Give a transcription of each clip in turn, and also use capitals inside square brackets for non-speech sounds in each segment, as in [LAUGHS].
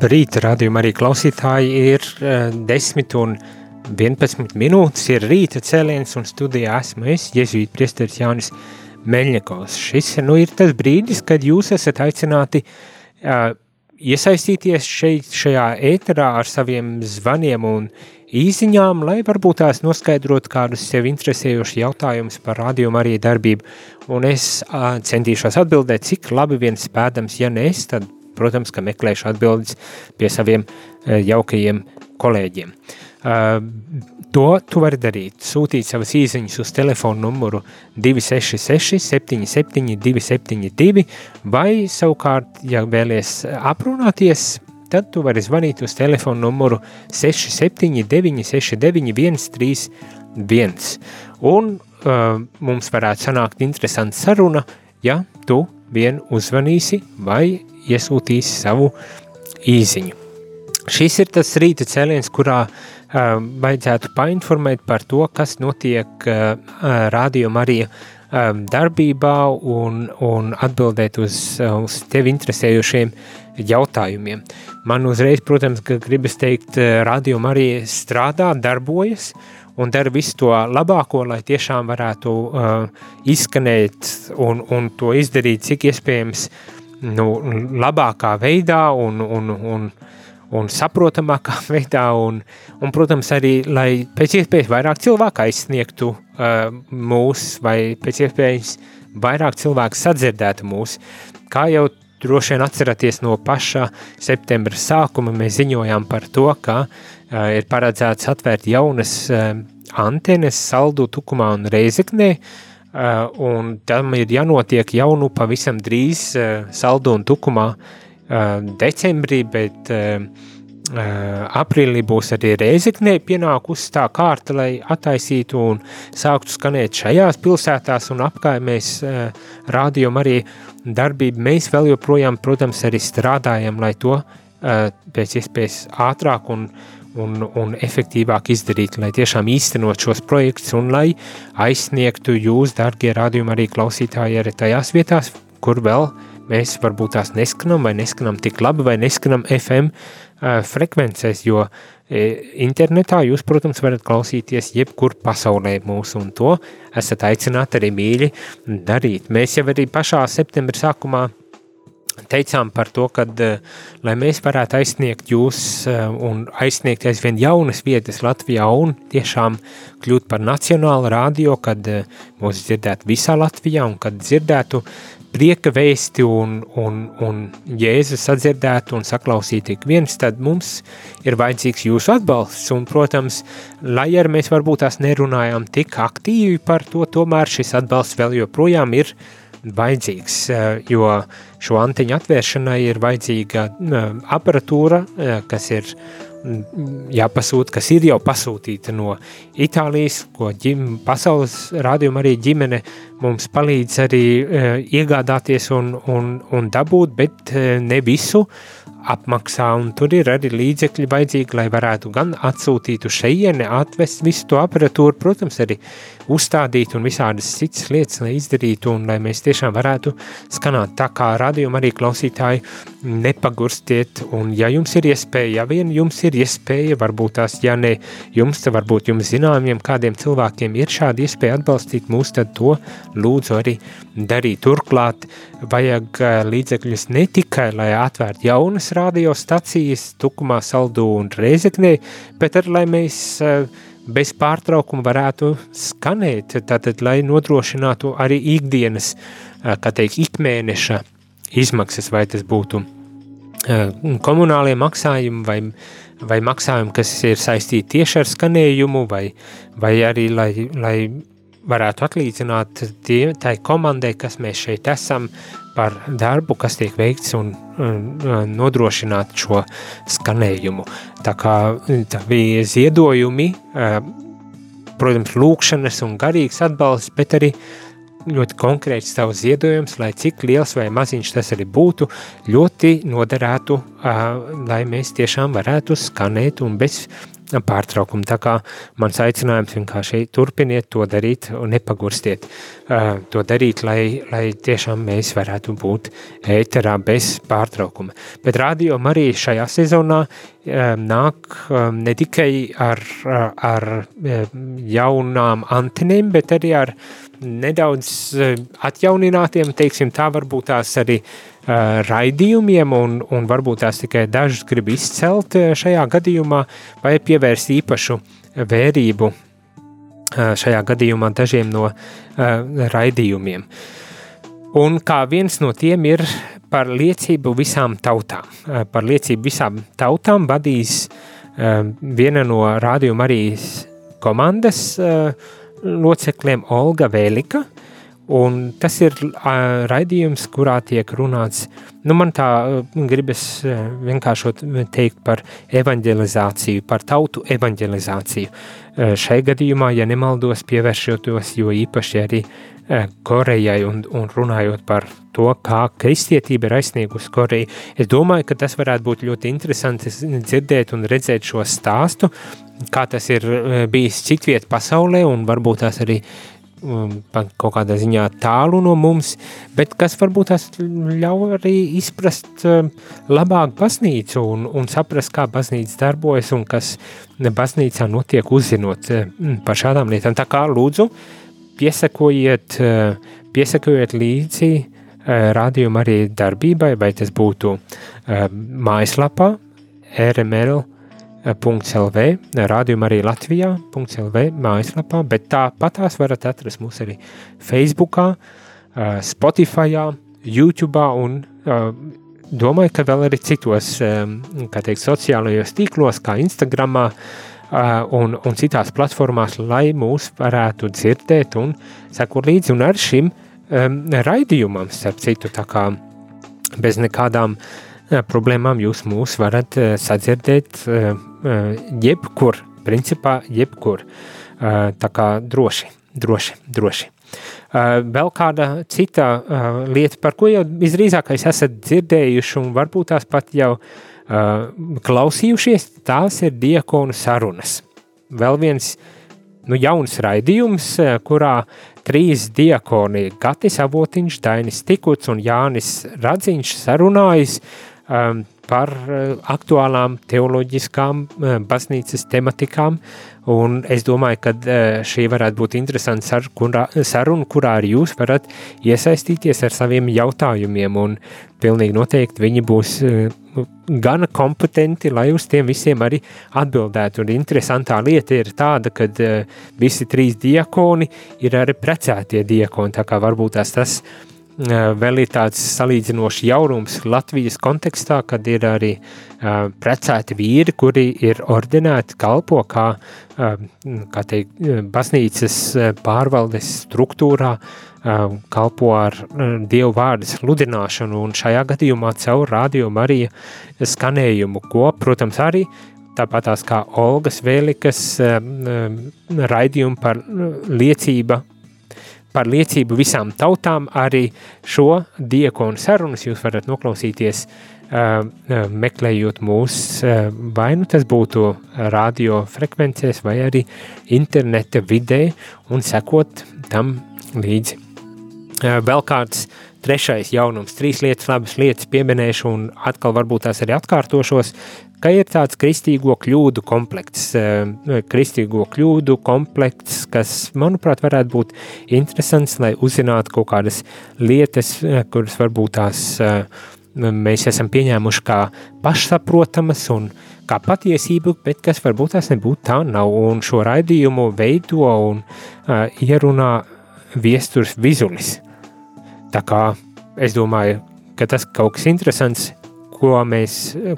Labrīt, radījumā arī klausītāji ir uh, 10 un 11 minūtes, ir rīta cēliens un studijā esmu es, Jēzvīt priesteris Jānis Meļņakovs. Šis nu, ir tas brīdis, kad jūs esat aicināti uh, iesaistīties šeit, šajā ēterā ar saviem zvaniem un īziņām, lai varbūt tās noskaidrot kādus sev interesējošus jautājumus par radījumu arī darbību. Un es uh, centīšos atbildēt, cik labi viens spēdams, ja ne es, tad protams, ka meklēšu atbildes pie saviem jaukajiem kolēģiem. To tu vari darīt, sūtīt savas īsiņas uz telefonu numuru 266 77 272 vai savukārt, ja vēlies aprunāties, tad tu vari zvanīt uz telefonu numuru 679 69 131 un uh, mums varētu sanākt interesanta saruna, ja tu vien uzvanīsi vai iesūtīsi savu īziņu. Šis ir tas rīta cēliens, kurā uh, vajadzētu painformēt par to, kas notiek uh, Radio Marija uh, darbībā un, un atbildēt uz, uz tevi interesējošiem jautājumiem. Man uzreiz, protams, gribas teikt, Radio Marija strādā, darbojas un dara visu to labāko, lai tiešām varētu uh, izskanēt un, un to izdarīt cik iespējams uh, nu, labākā veidā un, un, un, un saprotamākā [LAUGHS] veidā, un, un, protams, arī, lai pēc iespējas vairāk cilvēku aizsniegtu uh, mūs, vai pēc iespējas vairāk cilvēku sadzirdētu mūs. Kā jau droši vien atceraties no paša septembra sākuma, mēs ziņojām par to, ka uh, ir paredzēts atvērt jaunas uh, antenes Saldu, Tukumā un Reizeknē, Uh, un tam ir jānotiek jau nu pavisam drīz uh, saldu un tukumā uh, decembrī, bet aprīlī būs arī Reizeknē pienākusi tā kārta, lai attaisītu un sāktu skanēt šajās pilsētās un apkaimēs rādījum arī darbību. Mēs vēl joprojām, protams, arī strādājam, lai to pēc iespējas ātrāk un uh, un, un efektīvāk izdarīt, lai tiešām īstenot šos projektus un lai aizsniegtu jūs, dārgie rādījumi, arī klausītāji, arī tajās vietās, kur vēl mēs varbūt tās neskanam vai neskanam tik labi vai neskanam FM uh, frekvencēs, jo uh, internetā jūs, protams, varat klausīties jebkur pasaulē mūsu un to esat aicināti arī mīļi darīt. Mēs jau arī pašā septembra sākumā teicām par to, ka, eh, lai mēs varētu aizsniegt jūs eh, un aizsniegt aizvien jaunas vietas Latvijā un tiešām kļūt par nacionālu radio, kad eh, mūs dzirdētu visā Latvijā un kad dzirdētu prieka vēsti un, un, un Jēzus sadzirdētu un saklausītu ik viens, tad mums ir vajadzīgs jūsu atbalsts. Un, protams, lai arī mēs varbūt tās nerunājām tik aktīvi par to, tomēr šis atbalsts vēl joprojām ir vajadzīgs, jo šo antiņu atvēršanai ir vajadzīga aparatūra, kas ir jāpasūta, kas ir jau pasūtīta no Itālijas, ko ģim, pasaules rādījuma arī ģimene mums palīdz arī iegādāties un, un, un dabūt, bet ne visu, apmaksā, un tur ir arī līdzekļi vajadzīgi, lai varētu gan atsūtīt uz šejieni, atvest visu to aparatūru, protams, arī uzstādīt un visādas citas lietas, lai izdarītu, un lai mēs tiešām varētu skanāt tā kā radījuma arī klausītāji nepagurstiet, un ja jums ir iespēja, ja vien jums ir iespēja, varbūt tās, ja ne jums, tad varbūt jums zināmiem kādiem cilvēkiem ir šāda iespēja atbalstīt mūs, tad to lūdzu arī darīt. Turklāt vajag eh, līdzekļus ne tikai, lai atvērtu jaunas radiostacijas Tukumā, Saldū un Reizeknē, bet arī, lai mēs eh, bez pārtraukuma varētu skanēt, tātad, lai nodrošinātu arī ikdienas, kā teikt, ikmēneša izmaksas, vai tas būtu komunālie maksājumi vai, vai maksājumi, kas ir saistīti tieši ar skanējumu, vai, vai arī, lai, lai varētu atlīdzināt tie, tai komandai, kas mēs šeit esam, par darbu, kas tiek veikts un, un nodrošināt šo skanējumu. Tā kā tā bija ziedojumi, protams, lūkšanas un garīgs atbalsts, bet arī ļoti konkrēts tavs ziedojums, lai cik liels vai maziņš tas arī būtu, ļoti noderētu, lai mēs tiešām varētu skanēt un bez pārtraukumu. Tā kā mans aicinājums vienkārši turpiniet to darīt un nepagurstiet uh, to darīt, lai, lai tiešām mēs varētu būt ēterā bez pārtraukuma. Bet radio arī šajā sezonā um, nāk um, ne tikai ar, ar jaunām antenēm, bet arī ar nedaudz atjauninātiem, teiksim tā varbūt tās arī Uh, raidījumiem, un, un varbūt tās tikai dažus grib izcelt uh, šajā gadījumā, vai pievērst īpašu vērību uh, šajā gadījumā dažiem no raidījumiem. Un kā viens no tiem ir par liecību visām tautām. Par liecību visām tautām vadīs viena no rādījuma arī komandas locekļiem Olga Vēlika, Un tas ir uh, raidījums, kurā tiek runāts, nu man tā uh, gribas uh, vienkāršot teikt par evanģelizāciju, par tautu evanģelizāciju. Uh, šai gadījumā, ja nemaldos, pievēršotos jo īpaši arī uh, Korejai un, un runājot par to, kā kristietība ir aizsniegusi Koreju. Es domāju, ka tas varētu būt ļoti interesanti dzirdēt un redzēt šo stāstu, kā tas ir bijis citviet pasaulē un varbūt tās arī Um, kaut kādā ziņā tālu no mums, bet kas varbūt tas ļauj arī izprast um, labāk baznīcu un, un saprast, kā baznīca darbojas un kas baznīcā notiek uzzinot um, par šādām lietām. Tā kā lūdzu, piesakojiet, uh, piesakojiet līdzi uh, rādījuma arī darbībai, vai tas būtu mājaslapā RML .lv, rādījuma arī Latvijā.lv mājaslapā, bet tāpatās varat atrast mūs arī Facebookā, Spotifyā, YouTube'ā un domāju, ka vēl arī citos, kā teikt, sociālajos tīklos, kā Instagramā un, un citās platformās, lai mūs varētu dzirdēt un sekot līdzi. Un ar šim raidījumam, starp citu, tā kā bez nekādām problēmām jūs mūs varat sadzirdēt jebkur, principā jebkur. Tā kā droši, droši, droši. Vēl kāda cita lieta, par ko jau visdrīzākais esat dzirdējuši un varbūt tās pat jau klausījušies, tās ir diakonu sarunas. Vēl viens nu, jauns raidījums, kurā trīs diakoni Gatis Avotiņš, Dainis Tikuts un Jānis Radziņš sarunājas um, par uh, aktuālām teoloģiskām uh, baznīcas tematikām, un es domāju, ka uh, šī varētu būt interesanta sar, kurā, saruna, kurā arī jūs varat iesaistīties ar saviem jautājumiem, un pilnīgi noteikti viņi būs gana kompetenti, lai uz tiem visiem arī atbildētu, un interesantā lieta ir tāda, ka visi trīs diakoni ir arī precētie diakoni, tā kā varbūt tas, tas vēl ir tāds salīdzinošs jaunums Latvijas kontekstā, kad ir arī uh, precēti vīri, kuri ir ordinēti kalpo kā, uh, kā teikt, baznīcas pārvaldes struktūrā, uh, kalpo ar Dievu vārdu sludināšanu un šajā gadījumā caur radio Marija skanējumu, ko, protams, arī tāpatās kā Olgas Vēlikas raidījumu par liecība par liecību visām tautām. Arī šo diakonu sarunas jūs varat noklausīties, uh, meklējot mūs, uh, vai nu tas būtu radio frekvencēs, vai arī interneta vidē, un sekot tam līdzi. Uh, vēl kāds trešais jaunums, trīs lietas, labas lietas pieminēšu, un atkal varbūt tās arī atkārtošos ka ir tāds kristīgo kļūdu komplekts, eh, kristīgo kļūdu komplekts, kas, manuprāt, varētu būt interesants, lai uzzinātu kaut kādas lietas, eh, kuras varbūt tās eh, mēs esam pieņēmuši kā pašsaprotamas un kā patiesību, bet kas varbūt tās nebūtu tā nav, un šo raidījumu veido un uh, ierunā viesturs vizulis. Tā kā es domāju, ka tas kaut kas interesants, mēs,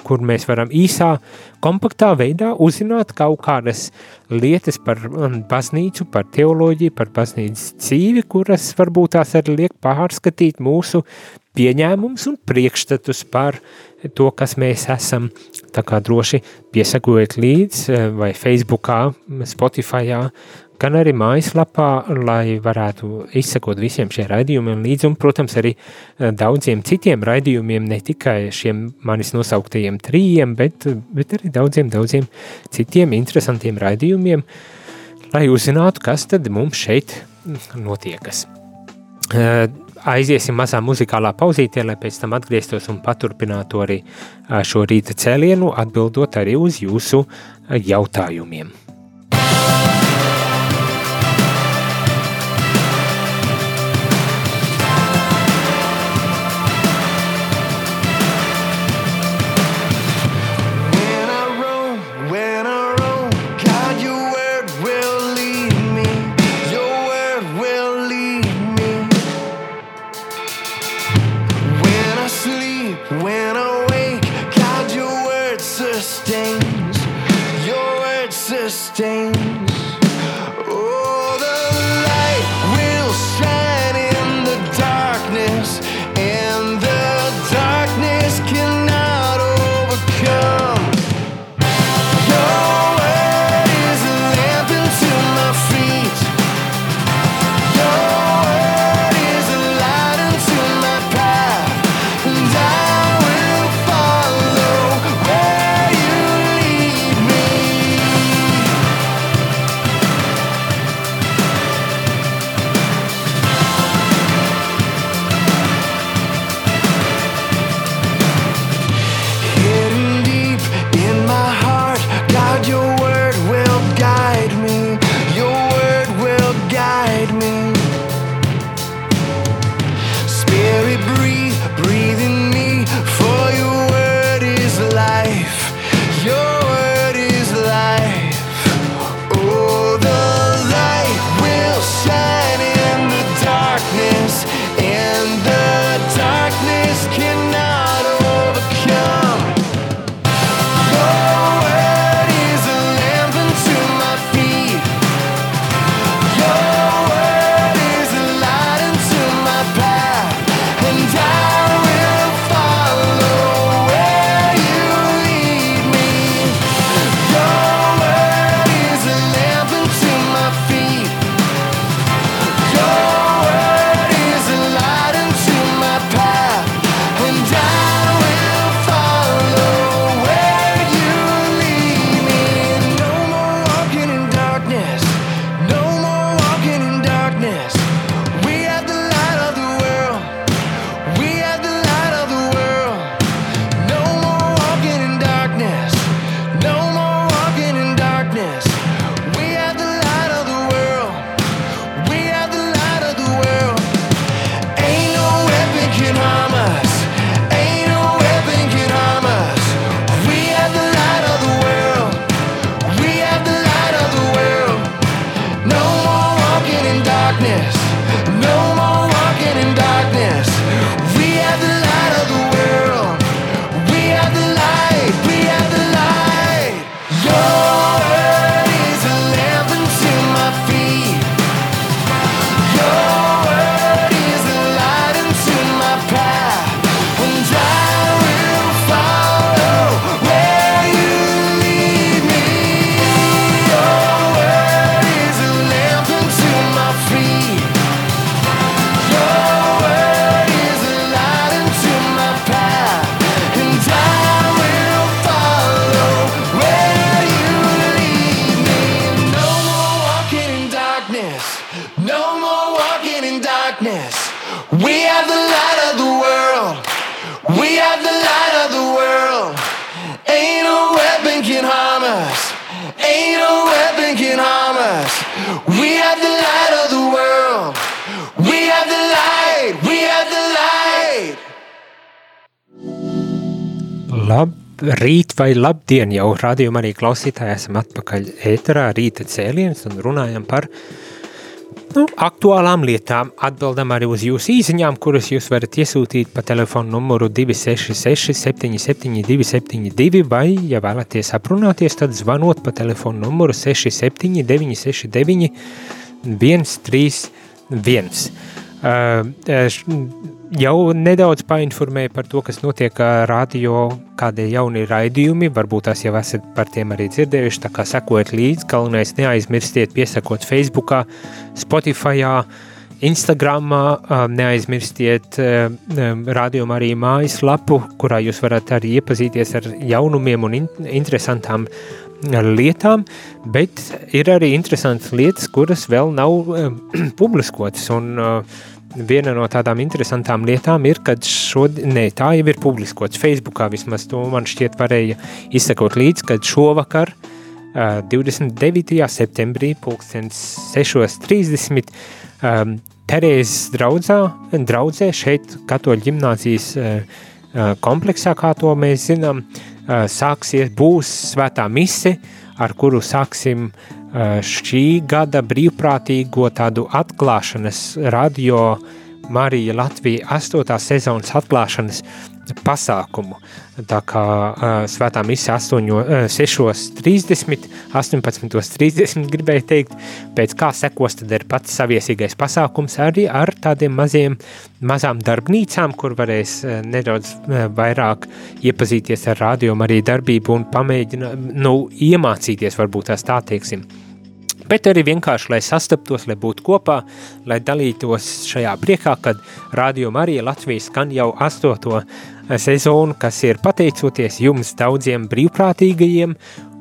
kur mēs varam īsā, kompaktā veidā uzzināt kaut kādas lietas par mm, baznīcu, par teoloģiju, par baznīcas dzīvi, kuras varbūt tās arī liek pārskatīt mūsu pieņēmums un priekšstatus par to, kas mēs esam. Tā kā droši piesakojiet līdz eh, vai Facebookā, Spotifyā, gan arī mājaslapā, lai varētu izsekot visiem šiem raidījumiem līdzi un, protams, arī eh, daudziem citiem raidījumiem, ne tikai šiem manis nosauktajiem trījiem, bet, bet arī daudziem, daudziem citiem interesantiem raidījumiem, lai uzzinātu, kas tad mums šeit notiekas. Eh, aiziesim mazā muzikālā pauzītē, lai pēc tam atgrieztos un paturpinātu arī eh, šo rīta cēlienu, atbildot arī uz jūsu jautājumiem. We are the light of the world. We are the light of the world. Ain't no weapon can harm us. Ain't no weapon can harm us. We are the light of the world. We are the light. We are the light. Lab. Rīt vai labdien jau rādījumā arī klausītāji esam atpakaļ ēterā rīta cēliens un runājam par uh, nu, aktuālām lietām, atbildam arī uz jūsu īziņām, kuras jūs varat iesūtīt pa telefonu numuru 266 77 272 vai, ja vēlaties aprunāties, tad zvanot pa telefonu numuru 67 969 131. Uh, jau nedaudz painformēju par to, kas notiek radio, kādi jauni raidījumi, varbūt tās jau esat par tiem arī dzirdējuši, tā kā sekojiet līdzi, galvenais neaizmirstiet piesakot Facebookā, Spotifyā, Instagramā, neaizmirstiet rādījumu arī mājaslapu, kurā jūs varat arī iepazīties ar jaunumiem un in interesantām lietām, bet ir arī interesantas lietas, kuras vēl nav [CLEARS THROAT] publiskotas un viena no tādām interesantām lietām ir, kad šodien, ne, tā jau ir publiskots Facebookā, vismaz to man šķiet varēja izsekot līdz, kad šovakar, uh, 29. septembrī, pulkstens 6.30, um, Terēzes draudzā, draudzē šeit katoļu ģimnāzijas uh, kompleksā, kā to mēs zinām, sāksies, būs svētā mise, ar kuru sāksim uh, šī gada brīvprātīgo tādu atklāšanas radio Marija Latvija 8. sezonas atklāšanas pasākumu. Tā kā uh, svētā misija 8, uh, 6.30, 18.30 gribēju teikt, pēc kā sekos tad ir pats saviesīgais pasākums arī ar tādiem maziem, mazām darbnīcām, kur varēs uh, nedaudz uh, vairāk iepazīties ar rādījumu arī darbību un pamēģināt, nu, iemācīties varbūt tās tā teiksim bet arī vienkārši, lai sastaptos, lai būtu kopā, lai dalītos šajā priekā, kad Radio Marija Latvijas skan jau astoto sezonu, kas ir pateicoties jums daudziem brīvprātīgajiem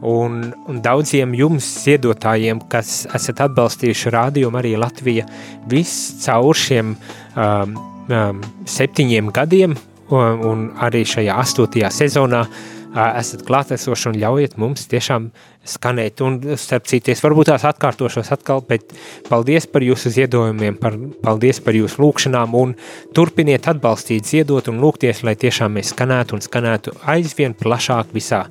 un, un daudziem jums ziedotājiem, kas esat atbalstījuši Radio Marija Latvija viss caur šiem um, um, septiņiem gadiem un, un arī šajā astotajā sezonā esat klātesoši un ļaujiet mums tiešām skanēt un starp cities. Varbūt tās atkārtošos atkal, bet paldies par jūsu ziedojumiem, par, paldies par jūsu lūkšanām un turpiniet atbalstīt, ziedot un lūgties, lai tiešām mēs skanētu un skanētu aizvien plašāk visā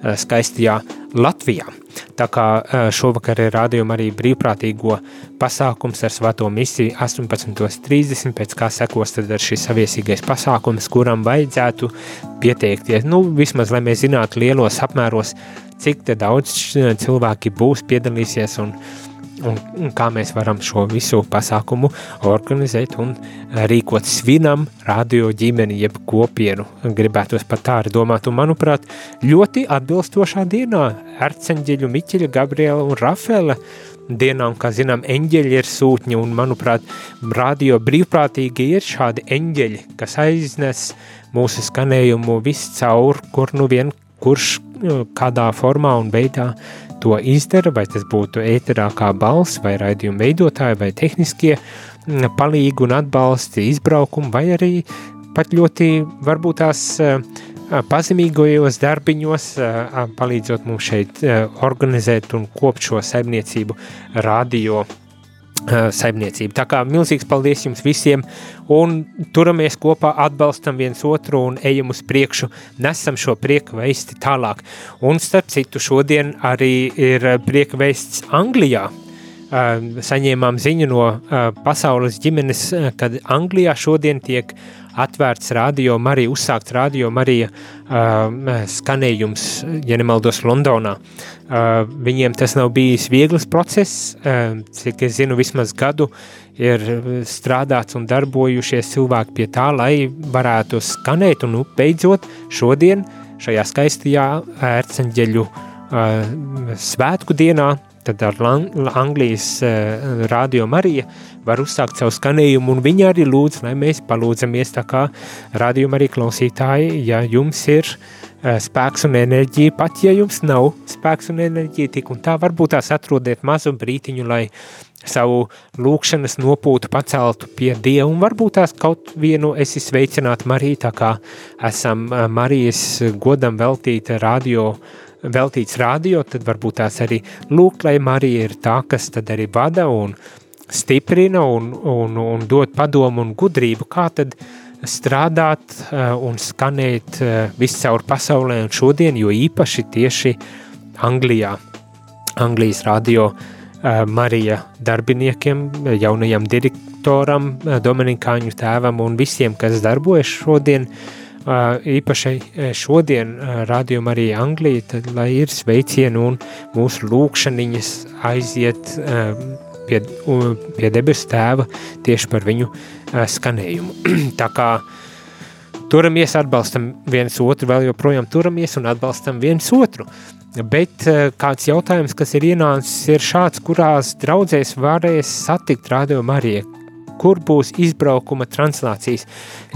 skaistajā Latvijā. Tā kā šovakar ir rādījuma arī brīvprātīgo pasākums ar svēto misiju 18.30, pēc kā sekos tad ar šis saviesīgais pasākums, kuram vajadzētu pieteikties, nu, vismaz, lai mēs zinātu lielos apmēros, cik daudz cilvēki būs, piedalīsies un, un, un kā mēs varam šo visu pasākumu organizēt un rīkot svinam radio ģimeni jeb kopienu. Gribētos pat tā arī domāt un, manuprāt, ļoti atbilstošā dienā Erceņģeļu, Miķeļa, Gabriela un Rafela dienām, kā zinām, eņģeļi ir sūtņi, un, manuprāt, radio brīvprātīgi ir šādi eņģeļi, kas aiznes mūsu skanējumu viscaur, kur nu vien, kurš nu, kādā formā un veidā to izdara, vai tas būtu ēterā kā balss, vai raidījuma veidotāji, vai tehniskie palīgi un atbalsti izbraukumi, vai arī pat ļoti varbūt tās pazemīgojos darbiņos, palīdzot mums šeit organizēt un kopt šo saimniecību radio saimniecību. Tā kā milzīgs paldies jums visiem un turamies kopā, atbalstam viens otru un ejam uz priekšu, nesam šo prieku veisti tālāk. Un starp citu šodien arī ir prieka veists Anglijā, saņēmām ziņu no pasaules ģimenes, kad Anglijā šodien tiek atvērts radio Marija, uzsākts radio Marija uh, skanējums, ja nemaldos, Londonā. Uh, viņiem tas nav bijis viegls process, uh, cik es zinu, vismaz gadu ir strādāts un darbojušies cilvēki pie tā, lai varētu skanēt un nu, beidzot šodien šajā skaistajā ērceņģeļu uh, svētku dienā tad ar Anglijas uh, radio Marija var uzsākt savu skanējumu, un viņi arī lūdz, lai mēs palūdzamies tā kā radio Marija klausītāji, ja jums ir uh, spēks un enerģija, pat ja jums nav spēks un enerģija, tik un tā varbūt tās atrodiet mazu brītiņu, lai savu lūkšanas nopūtu paceltu pie Dieva, un varbūt tās kaut vienu esi sveicināt Mariju, tā kā esam uh, Marijas godam veltīta radio veltīts radio, tad varbūt tās arī lūgt, lai Marija ir tā, kas tad arī vada un stiprina un, un, un dod padomu un gudrību, kā tad strādāt uh, un skanēt uh, viscaur pasaulē un šodien, jo īpaši tieši Anglijā, Anglijas radio uh, Marija darbiniekiem, jaunajam direktoram, Dominikāņu tēvam un visiem, kas darbojas šodien, uh, īpaši šodien Radio Marija Anglija, tad lai ir sveicieni un mūsu lūkšaniņas aiziet pie, pie debesu tēva tieši par viņu skanējumu. [CLEARS THROAT] Tā kā turamies, atbalstam viens otru, vēl joprojām turamies un atbalstam viens otru. Bet kāds jautājums, kas ir ienācis, ir šāds, kurās draudzēs varēs satikt Radio Mariju, kur būs izbraukuma translācijas?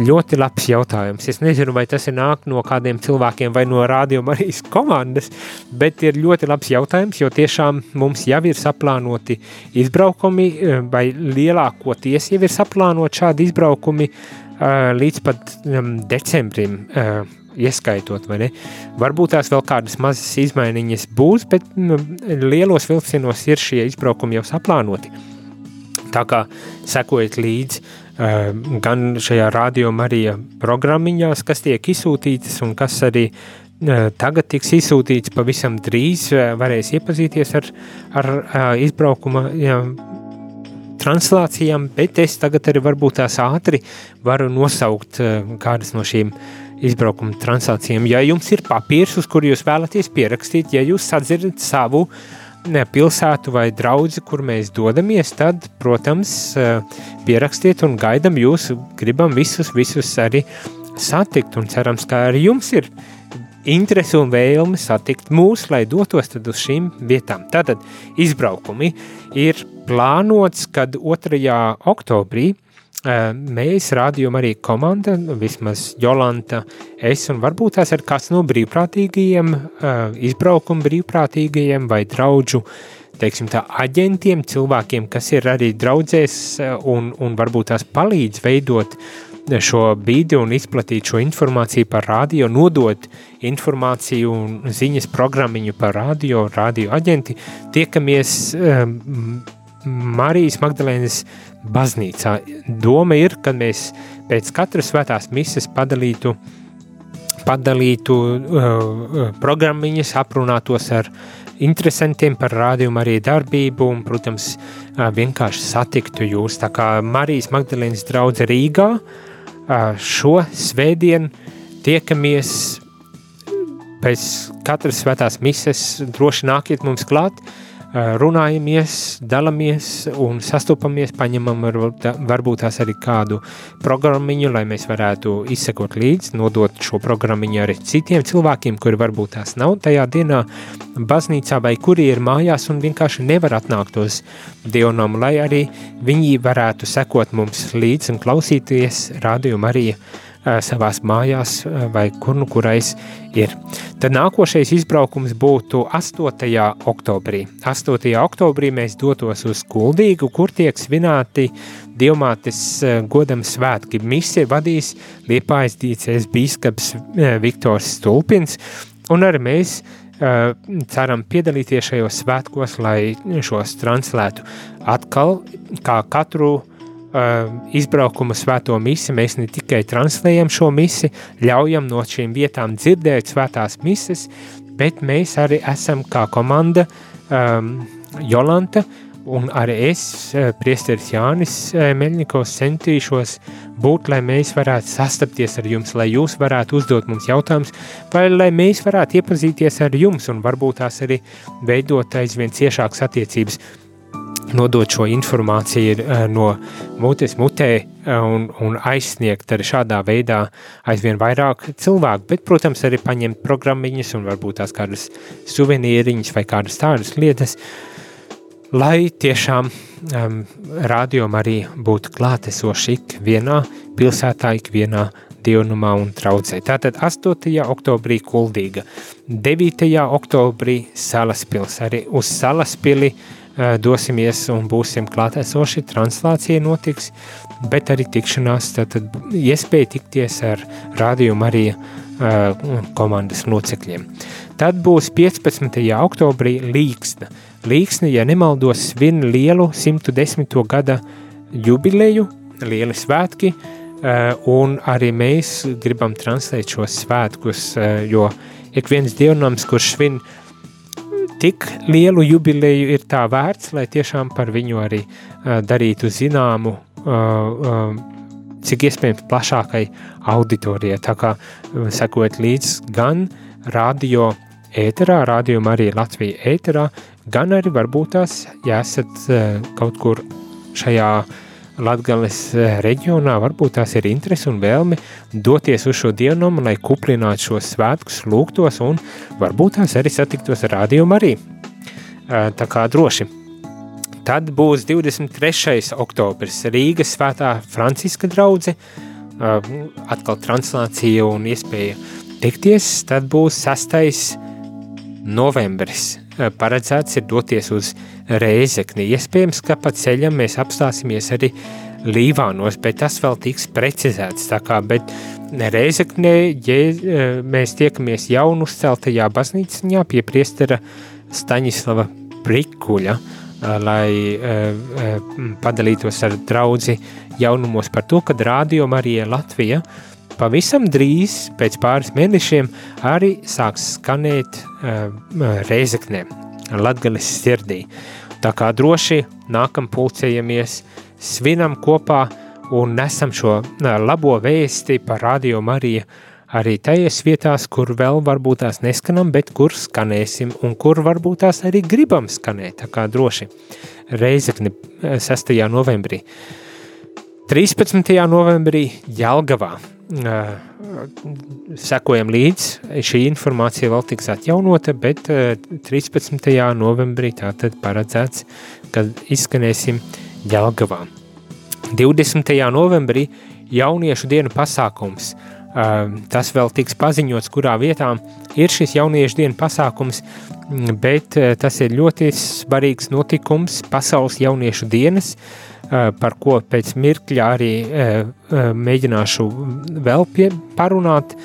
Ļoti labs jautājums. Es nezinu, vai tas ir nāk no kādiem cilvēkiem vai no Radio Marijas [LAUGHS] komandas, bet ir ļoti labs jautājums, jo tiešām mums jau ir saplānoti izbraukumi, eh, vai lielākoties jau ir saplānot šādi izbraukumi uh, līdz pat um, decembrim. Uh, ieskaitot? Varbūt tās vēl kādas mazas izmaiņas būs, bet nu, lielos vilcienos ir šie izbraukumi jau saplānoti. Tā kā sekojiet līdzi uh, gan šajā radio Marija programmiņās, kas tiek izsūtītas un kas arī uh, tagad tiks izsūtīts pavisam drīz, uh, varēs iepazīties ar, ar uh, izbraukuma jā, translācijām, bet es tagad arī varbūt tās ātri varu nosaukt uh, kādas no šīm uh, izbraukuma translācijām. Ja jums ir papīrs, uz kuru jūs vēlaties pierakstīt, ja jūs sadzirdat savu ne, pilsētu vai draugu, kur mēs dodamies, tad, protams, pierakstiet un gaidam jūs, gribam visus, visus arī satikt un cerams, ka arī jums ir interesi un vēlme satikt mūs, lai dotos uz šīm vietām. Tātad izbraukumi ir plānots, kad 2. oktobrī mēs rādījām arī komanda, vismaz Jolanta, es un varbūt tās ir kāds no brīvprātīgajiem, izbraukuma brīvprātīgajiem vai draudžu, teiksim tā, aģentiem, cilvēkiem, kas ir arī draudzēs un, un varbūt tās palīdz veidot šo bīdi un izplatīt šo informāciju par radio, nodot informāciju un ziņas programmiņu par radio, radio aģenti, tiekamies um, Marijas Magdalēnas baznīcā. Doma ir, ka mēs pēc katras svētās mises padalītu, padalītu uh, uh, programmiņas, aprunātos ar interesantiem par rādījumu arī darbību un, protams, uh, vienkārši satiktu jūs. Tā kā Marijas Magdalēnas draudze Rīgā uh, šo svētdienu tiekamies pēc katras svētās mises, droši nākiet mums klāt, uh, runājamies, dalamies un sastopamies, paņemam varbūt tās arī kādu programmiņu, lai mēs varētu izsekot līdzi, nodot šo programmiņu arī citiem cilvēkiem, kuri varbūt tās nav tajā dienā baznīcā vai kuri ir mājās un vienkārši nevar atnākt uz dievnam, lai arī viņi varētu sekot mums līdzi un klausīties Radio Marija savās mājās vai kur nu kurais ir. Tad nākošais izbraukums būtu 8. oktobrī. 8. oktobrī mēs dotos uz Kuldīgu, kur tiek svinēti Dievmātes godam svētki. Misi vadīs Liepājas dīcēs bīskaps Viktors Stulpins, un arī mēs ceram piedalīties šajos svētkos, lai šos translētu atkal kā katru uh, izbraukuma svēto misi, mēs ne tikai translējam šo misi, ļaujam no šīm vietām dzirdēt svētās mises, bet mēs arī esam kā komanda um, Jolanta un arī es, priesteris Jānis Meļņikovs, centīšos būt, lai mēs varētu sastapties ar jums, lai jūs varētu uzdot mums jautājumus, vai lai mēs varētu iepazīties ar jums un varbūt tās arī veidot aizvien ciešākas attiecības nodot šo informāciju uh, no mutes mutē uh, un, un aizsniegt arī šādā veidā aizvien vairāk cilvēku, bet, protams, arī paņemt programmiņas un varbūt tās kādas suvenīriņas vai kādas tādas lietas, lai tiešām um, rādījumā arī būtu klātesoši ik vienā pilsētā, ik vienā dievnumā un traucē. Tātad 8. oktobrī Kuldīga, 9. oktobrī Salaspils, arī uz Salaspili uh, dosimies un būsim klātesoši, translācija notiks, bet arī tikšanās, tad, tad iespēja tikties ar Radio Marija komandas locekļiem. Tad būs 15. oktobrī Līksna. Līksna, ja nemaldos, svin lielu 110. gada jubileju, lieli svētki, un arī mēs gribam translēt šos svētkus, jo ik viens dievnams, kurš svin tik lielu jubileju ir tā vērts, lai tiešām par viņu arī uh, darītu zināmu, uh, uh, cik iespējams plašākai auditorijai. Tā kā uh, sekot līdz gan radio ēterā, radio arī Latvija ēterā, gan arī varbūt tās, ja esat uh, kaut kur šajā Latgales uh, reģionā, varbūt tās ir interesi un vēlmi doties uz šo dienomu, lai kuplinātu šos svētkus, lūgtos un varbūt tās arī satiktos ar radio arī. Uh, tā kā droši. Tad būs 23. oktobris Rīgas svētā Franciska draudze, uh, atkal translācija un iespēja tikties, tad būs 6. novembris. Paredzēts ir doties uz Rēzekni. Iespējams, ka pa ceļam mēs apstāsimies arī Līvānos, bet tas vēl tiks precizēts. Kā, bet Rēzeknē, ja uh, mēs tiekamies jaunu uzceltajā baznīciņā pie priestera Staņislava Prikuļa, lai padalītos ar draudzi jaunumos par to, kad Rādio Marija Latvija pavisam drīz, pēc pāris mēnešiem, arī sāks skanēt Reizeknē, Latgales sirdī. Tā kā droši nākam pulcējamies, svinam kopā un nesam šo labo vēsti par Radio Mariju arī tajās vietās, kur vēl varbūt tās neskanam, bet kur skanēsim un kur varbūt tās arī gribam skanēt, tā kā droši. Reizekni 6. novembrī. 13. novembrī Jelgavā. Sekojam līdz, šī informācija vēl tiks atjaunota, bet 13. novembrī tātad paredzēts, kad izskanēsim Jelgavā. 20. novembrī jauniešu dienu pasākums – Tas vēl tiks paziņots, kurā vietā ir šis jauniešu dienu pasākums, bet tas ir ļoti svarīgs notikums pasaules jauniešu dienas, par ko pēc mirkļa arī mēģināšu vēl pie, parunāt,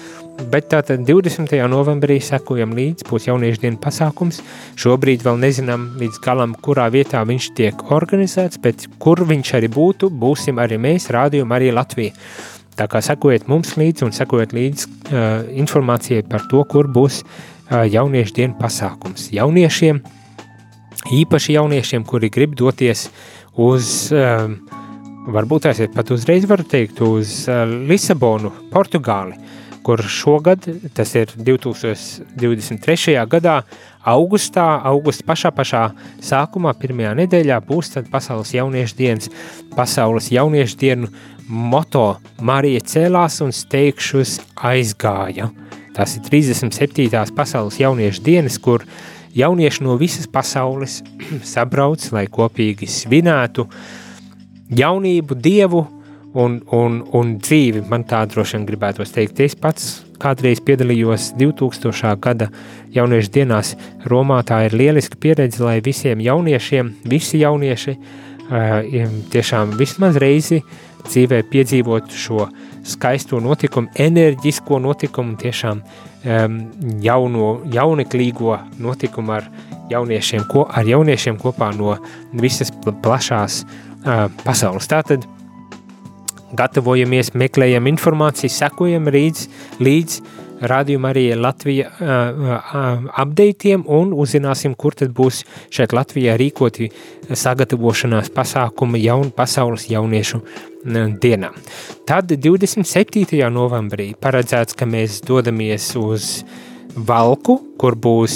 bet tātad 20. novembrī sekojam līdz, būs jauniešu dienu pasākums, šobrīd vēl nezinām līdz galam, kurā vietā viņš tiek organizēts, bet kur viņš arī būtu, būsim arī mēs, rādījumi arī Latvija. Tā kā sekojiet mums līdzi un sekojiet līdzi uh, informācijai par to, kur būs uh, jauniešu dienu pasākums. Jauniešiem, īpaši jauniešiem, kuri grib doties uz, uh, varbūt ir pat uzreiz varu teikt, uz uh, Lisabonu, Portugāli, kur šogad, tas ir 2023. gadā, augustā, augusta pašā pašā sākumā, pirmajā nedēļā būs tad pasaules jauniešu dienas, pasaules jauniešu dienu moto Marija cēlās un steigšus aizgāja. Tas ir 37. pasaules jauniešu dienas, kur jaunieši no visas pasaules [CLEARS THROAT] sabrauc, lai kopīgi svinētu jaunību, dievu un, un, un dzīvi. Man tā droši vien gribētos teikt. Es pats kādreiz piedalījos 2000. gada jauniešu dienās Romā. Tā ir lieliska pieredze, lai visiem jauniešiem, visi jaunieši uh, tiešām vismaz reizi dzīvē piedzīvot šo skaisto notikumu, enerģisko notikumu, tiešām um, jauno, jauneklīgo notikumu ar jauniešiem, ko, ar jauniešiem kopā no visas plašās uh, pasaules. Tātad gatavojamies, meklējam informāciju, sekojam līdz, līdz rādījuma arī Latvija updateiem un uzzināsim, kur tad būs šeit Latvijā rīkoti sagatavošanās pasākumi jaun, pasaules jauniešu dienām. Tad 27. novembrī paredzēts, ka mēs dodamies uz Valku, kur būs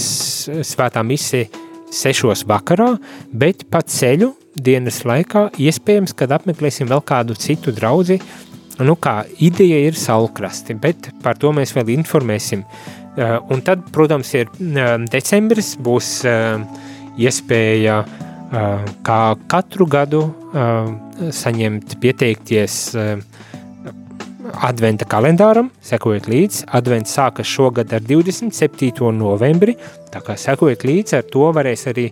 svētā misija sešos vakarā, bet pa ceļu dienas laikā iespējams, kad apmeklēsim vēl kādu citu draudzi, Nu kā, ideja ir saulkrasti, bet par to mēs vēl informēsim. Uh, un tad, protams, ir uh, decembris, būs uh, iespēja kā katru gadu saņemt, pieteikties adventa kalendāram, sekojot līdzi. Advents sākas šogad ar 27. novembri, tā kā sekojot līdzi, ar to varēs arī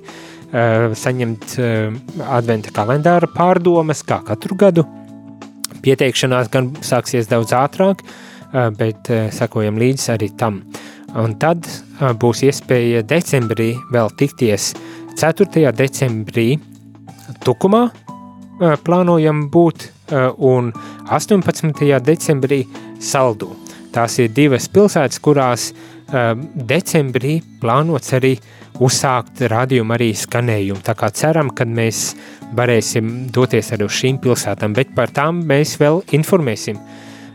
saņemt adventa kalendāra pārdomas kā katru gadu. Pieteikšanās gan sāksies daudz ātrāk, bet sekojam līdzi arī tam. Un tad būs iespēja decembrī vēl tikties 4. decembrī Tukumā plānojam būt un 18. decembrī Saldū. Tās ir divas pilsētas, kurās decembrī plānots arī uzsākt radiomu arī skanējumu. Tā kā ceram, ka mēs varēsim doties arī uz šīm pilsētām, bet par tām mēs vēl informēsim.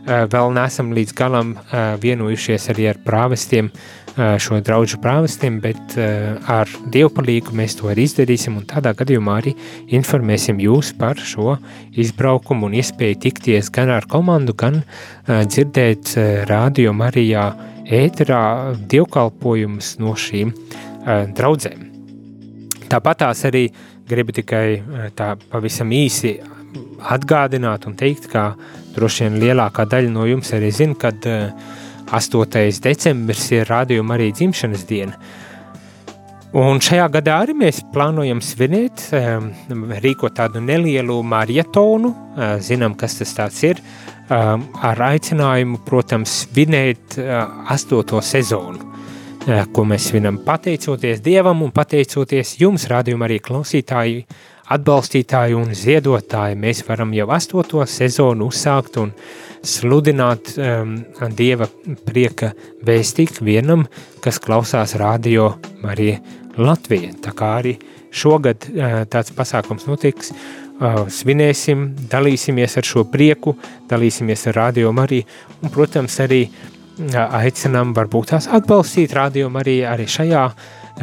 Vēl neesam līdz galam vienojušies arī ar prāvestiem, šo draugu prāvestiem, bet ar dievpalīgu mēs to arī izdarīsim un tādā gadījumā arī informēsim jūs par šo izbraukumu un iespēju tikties gan ar komandu, gan dzirdēt radio Marijā ēterā dievkalpojumus no šīm draudzēm. Tāpat tās arī gribu tikai tā pavisam īsi atgādināt un teikt, ka droši vien lielākā daļa no jums arī zina, kad uh, 8. decembris ir rādījuma arī dzimšanas diena. Un šajā gadā arī mēs plānojam svinēt, rīkot tādu nelielu marietonu, zinām, kas tas tāds ir, ar aicinājumu, protams, svinēt astoto sezonu, ko mēs svinam pateicoties Dievam un pateicoties jums, rādījuma arī klausītāji, atbalstītāji un ziedotāji. Mēs varam jau astoto sezonu uzsākt un sludināt um, Dieva prieka vēstīt vienam, kas klausās radio Marija Latvija. Tā kā arī šogad uh, tāds pasākums notiks, uh, svinēsim, dalīsimies ar šo prieku, dalīsimies ar radio Mariju un, protams, arī uh, aicinām varbūt tās atbalstīt radio Mariju arī šajā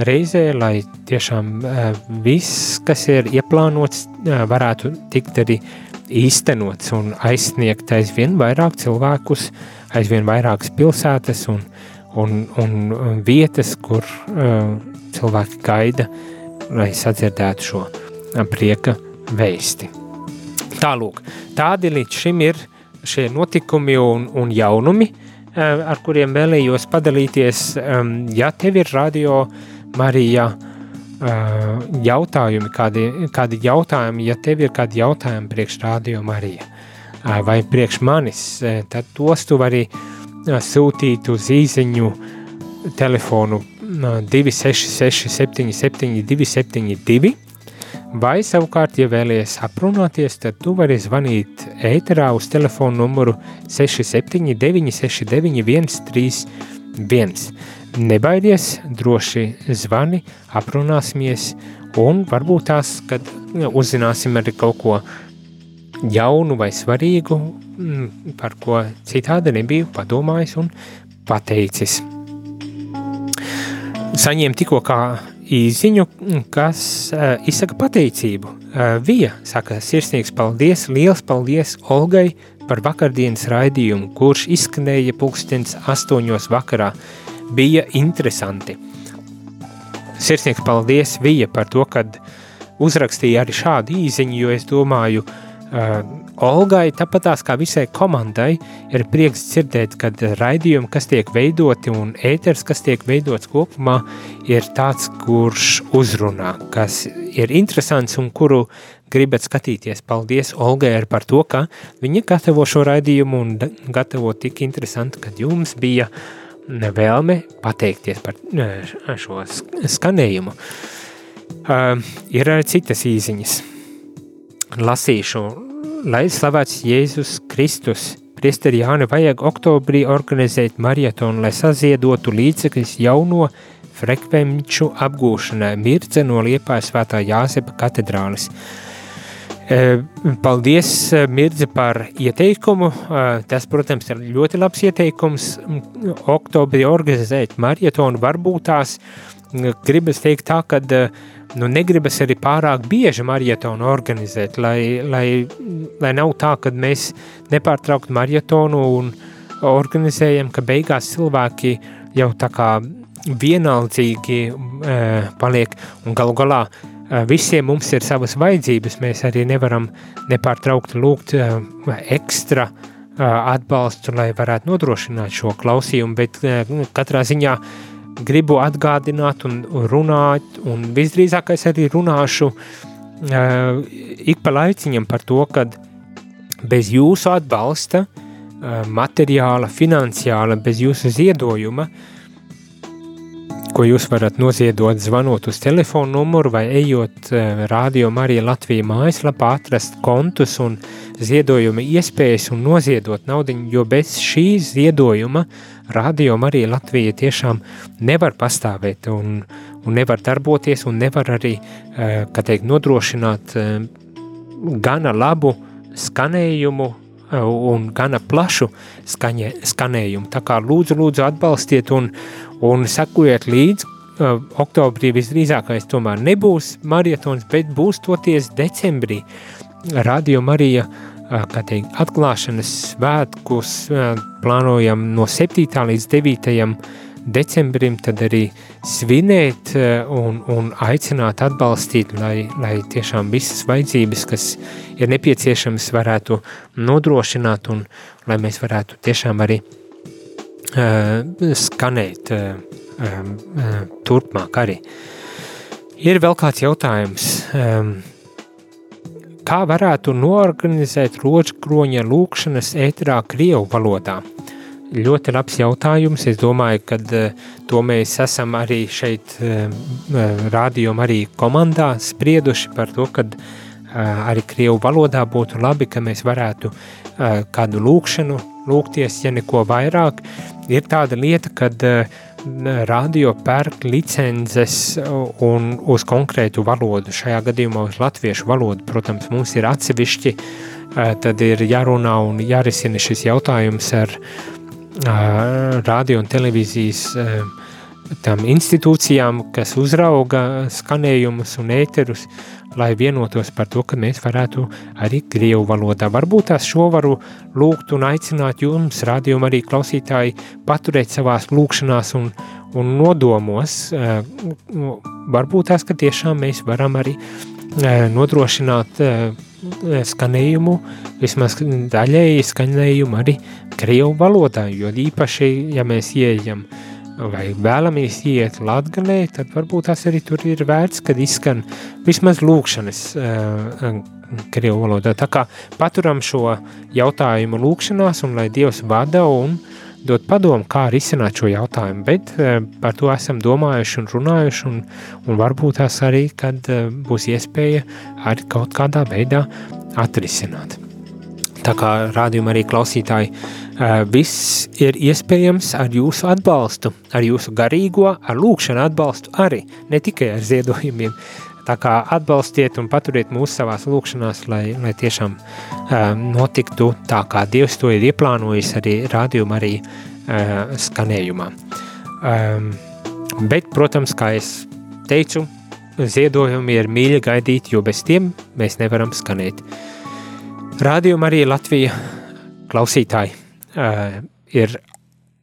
reizē, lai tiešām uh, viss, kas ir ieplānots, uh, varētu tikt arī īstenots un aizsniegt aizvien vairāk cilvēkus, aizvien vairākas pilsētas un, un, un vietas, kur uh, cilvēki gaida, lai sadzirdētu šo prieka vēsti. Tālūk, tādi līdz šim ir šie notikumi un, un jaunumi, ar kuriem vēlējos padalīties. Ja tev ir radio Marija jautājumi, kādi, kādi jautājumi, ja tev ir kādi jautājumi priekš radio Marija vai priekš manis, tad tos tu vari sūtīt uz īziņu telefonu 266 77 272 vai savukārt, ja vēlies aprunāties, tad tu vari zvanīt ēterā uz telefonu numuru 679 69 131. Nebaidies, droši zvani, aprunāsimies un varbūt tās, kad uzzināsim arī kaut ko jaunu vai svarīgu, mm, par ko citādi nebiju padomājis un pateicis. Saņēmu tikko īziņu, kas uh, izsaka pateicību. Uh, Vija saka sirsnīgs paldies, liels paldies Olgai par vakardienas raidījumu, kurš izskanēja pulkstens astoņos vakarā. Bija interesanti. Sirsnīgs paldies Vija par to, kad uzrakstīja arī šādu īziņu, jo es domāju, uh, Olgai, tāpatās kā visai komandai, ir prieks dzirdēt, kad raidījumi, kas tiek veidoti un ēters, kas tiek veidots kopumā, ir tāds, kurš uzrunā, kas ir interesants un kuru gribat skatīties. Paldies Olgai par to, ka viņa gatavo šo raidījumu un gatavo tik interesanti, kad jums bija vēlme pateikties par šo skanējumu. Uh, ir arī citas īziņas. Lasīšu Lai slavēts Jēzus Kristus, Priesteri Jāni vajag oktobrī organizēt marietonu, lai saziedotu līdzekļus jauno frekvenču apgūšanai Mirce no Liepājas svētā Jāzepa katedrālis. Paldies, Mirdze, par ieteikumu. Tas, protams, ir ļoti labs ieteikums. Oktobrī organizēt marietonu varbūt tās gribas teikt tā, ka nu, negribas arī pārāk bieži marietonu organizēt, lai, lai, lai nav tā, ka mēs nepārtraukti marietonu un organizējam, ka beigās cilvēki jau tā kā vienaldzīgi e, paliek. Un galu galā e, visiem mums ir savas vajadzības, mēs arī nevaram nepārtraukti lūgt e, ekstra e, atbalstu, lai varētu nodrošināt šo klausījumu, bet e, katrā ziņā gribu atgādināt un runāt, un visdrīzākais arī runāšu uh, ik pa laiciņam par to, ka bez jūsu atbalsta, uh, materiāla, finansiāla, bez jūsu ziedojuma, ko jūs varat noziedot zvanot uz telefonu numuru vai ejot uh, Rādio Marija Latvija mājaslapā atrast kontus un ziedojuma iespējas un noziedot naudiņu, jo bez šī ziedojuma uh, radio Marija Latvija tiešām nevar pastāvēt, un, un nevar darboties, un nevar arī, uh, kā teikt, nodrošināt uh, gana labu skanējumu uh, un gana plašu skaņē, skanējumu. Tā kā lūdzu, lūdzu atbalstiet un, un sekojiet līdzi, oktobrī visdrīzākais tomēr nebūs marietons, bet būs toties decembrī. Radio Marija uh, teikt, atklāšanas svētkus plānojam no 7. līdz 9 decembrim tad arī svinēt un, un aicināt atbalstīt, lai, lai tiešām visas vajadzības, kas ir nepieciešamas, varētu nodrošināt un lai mēs varētu tiešām arī uh, skanēt uh, uh, turpmāk arī. Ir vēl kāds jautājums, um, kā varētu noorganizēt rožkroņa lūkšanas ēterā Krievu valodā? ļoti labs jautājums. Es domāju, ka uh, to mēs esam arī šeit, uh, rādījumā, arī komandā sprieduši par to, ka arī krievu valodā būtu labi, ka mēs varētu kādu lūkšanu lūgties, ja neko vairāk. Ir tāda lieta, kad uh, radio pērk licences un uz konkrētu valodu, šajā gadījumā uz latviešu valodu. Protams, mums ir atsevišķi, tad ir jārunā un jārisina šis jautājums ar radio un televīzijas tām institūcijām, kas uzrauga skanējumus un ēterus, lai vienotos par to, ka mēs varētu arī krievu valodā. Varbūt tās šo varu lūgt un aicināt jums, rādījumu arī klausītāji, paturēt savās lūkšanās un, un nodomos. Varbūt tās, ka tiešām mēs varam arī nodrošināt skanējumu, vismaz daļēji skanējumu arī krievu valodā, jo īpaši, ja mēs ieejam vai vēlamies iet latgalē, tad varbūt tas arī tur ir vērts, kad izskan vismaz lūkšanas uh, krievu valodā. Tā kā paturam šo jautājumu lūkšanās un lai Dievs vada un dot padomu, kā risināt šo jautājumu, bet uh, par to esam domājuši un runājuši un, un varbūt tās arī, kad uh, būs iespēja arī kaut kādā veidā atrisināt. Tā kā rādījuma arī klausītāji, viss ir iespējams ar jūsu atbalstu, ar jūsu garīgo, ar lūkšanu atbalstu arī, ne tikai ar ziedojumiem. Tā kā atbalstiet un paturiet mūsu savās lūkšanās, lai, lai tiešām um, notiktu tā, kā Dievs to ir ieplānojis arī rādījuma arī uh, skanējumā. Um, bet, protams, kā es teicu, ziedojumi ir mīļi gaidīti, jo bez tiem mēs nevaram skanēt. Rādījuma arī Latvija klausītāji uh, ir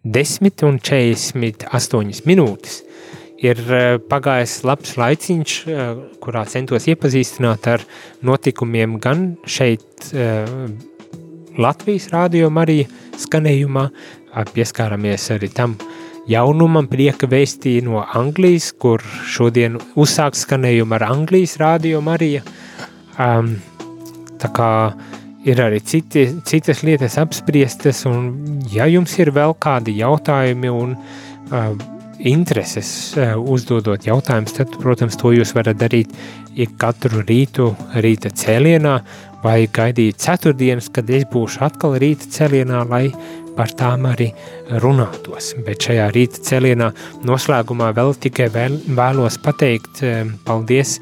10 un 48 minūtes. Ir uh, pagājis labs laiciņš, uh, kurā centos iepazīstināt ar notikumiem gan šeit uh, Latvijas rādījuma arī skanējumā, pieskāramies arī tam jaunumam prieka vēstī no Anglijas, kur šodien uzsāk skanējumu ar Anglijas rādījumu arī. Um, tā kā uh, ir arī citi, citas lietas apspriestas, un ja jums ir vēl kādi jautājumi un uh, intereses uh, uzdodot jautājumus, tad, protams, to jūs varat darīt ik katru rītu, rīta cēlienā, vai gaidīt ceturtdienas, kad es būšu atkal rīta cēlienā, lai par tām arī runātos. Bet šajā rīta cēlienā noslēgumā vēl tikai vēl, vēlos pateikt um, paldies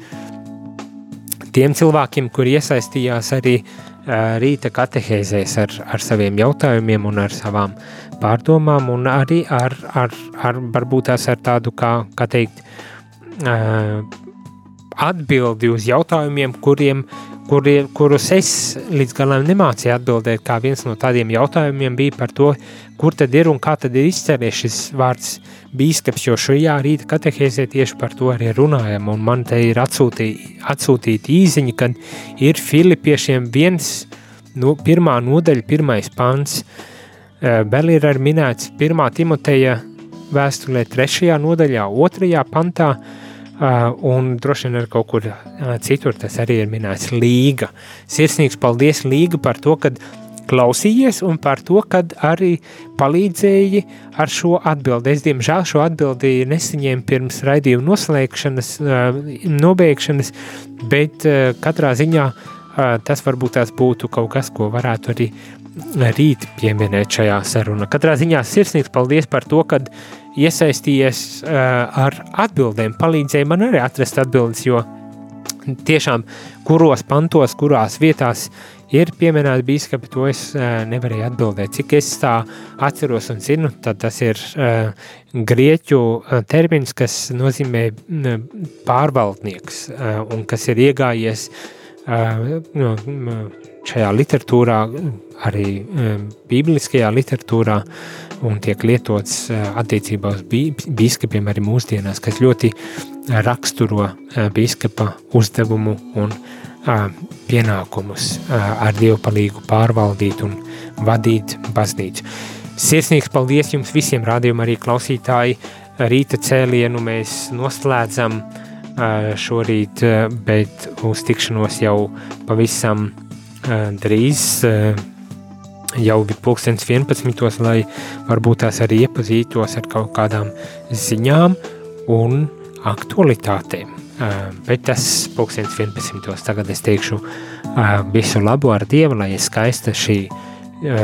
tiem cilvēkiem, kur iesaistījās arī uh, rīta katehēzēs ar, ar saviem jautājumiem un ar savām pārdomām, un arī ar, ar, ar varbūt tās ar tādu, kā, kā teikt, atbildi uz jautājumiem, kuriem, kuri, kurus es līdz galam nemācīju atbildēt, kā viens no tādiem jautājumiem bija par to, kur tad ir un kā tad ir izcēlies šis vārds bīskaps, jo šajā rīta katehēzē tieši par to arī runājam, un man te ir atsūtīti, atsūtīti īziņi, kad ir filipiešiem viens, no, pirmā nodaļa, pirmais pants, vēl ir arī minēts pirmā Timoteja vēstulē trešajā nodaļā, otrajā pantā, un droši vien ar kaut kur citur tas arī ir minēts līga. Sirsnīgs paldies līga par to, kad klausījies un par to, kad arī palīdzēji ar šo atbildi. Es, diemžēl, šo atbildi nesaņēmu pirms raidījuma noslēgšanas, nobeigšanas, bet katrā ziņā tas varbūt tās būtu kaut kas, ko varētu arī rīt pieminēt šajā sarunā. Katrā ziņā sirsnīgs paldies par to, kad iesaistījies uh, ar atbildēm, palīdzēja man arī atrast atbildes, jo tiešām kuros pantos, kurās vietās ir pieminēti bīskapi, to es uh, nevarēju atbildēt. Cik es tā atceros un zinu, tad tas ir uh, grieķu uh, termins, kas nozīmē uh, pārvaldnieks uh, un kas ir iegājies uh, šajā literatūrā, arī uh, bībeliskajā literatūrā, un tiek lietots uh, attiecībā uz bī, bīskapiem arī mūsdienās, kas ļoti raksturo uh, bīskapa uzdevumu un pienākumus ar Dievu palīgu pārvaldīt un vadīt baznīcu. Sirsnīgs paldies jums visiem rādījumam arī klausītāji. Rīta cēlienu mēs noslēdzam šorīt, bet uz tikšanos jau pavisam drīz, jau pulkstens 11, lai varbūt tās arī iepazītos ar kaut kādām ziņām un aktualitātēm. Bet tas pulkstens 11. Tagad es teikšu visu labu ar Dievu, lai ir skaista šī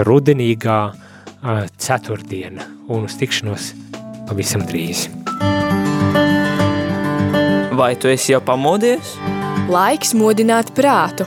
rudenīgā ceturtdiena un uz tikšanos pavisam drīz. Vai tu esi jau pamodies? Laiks modināt prātu.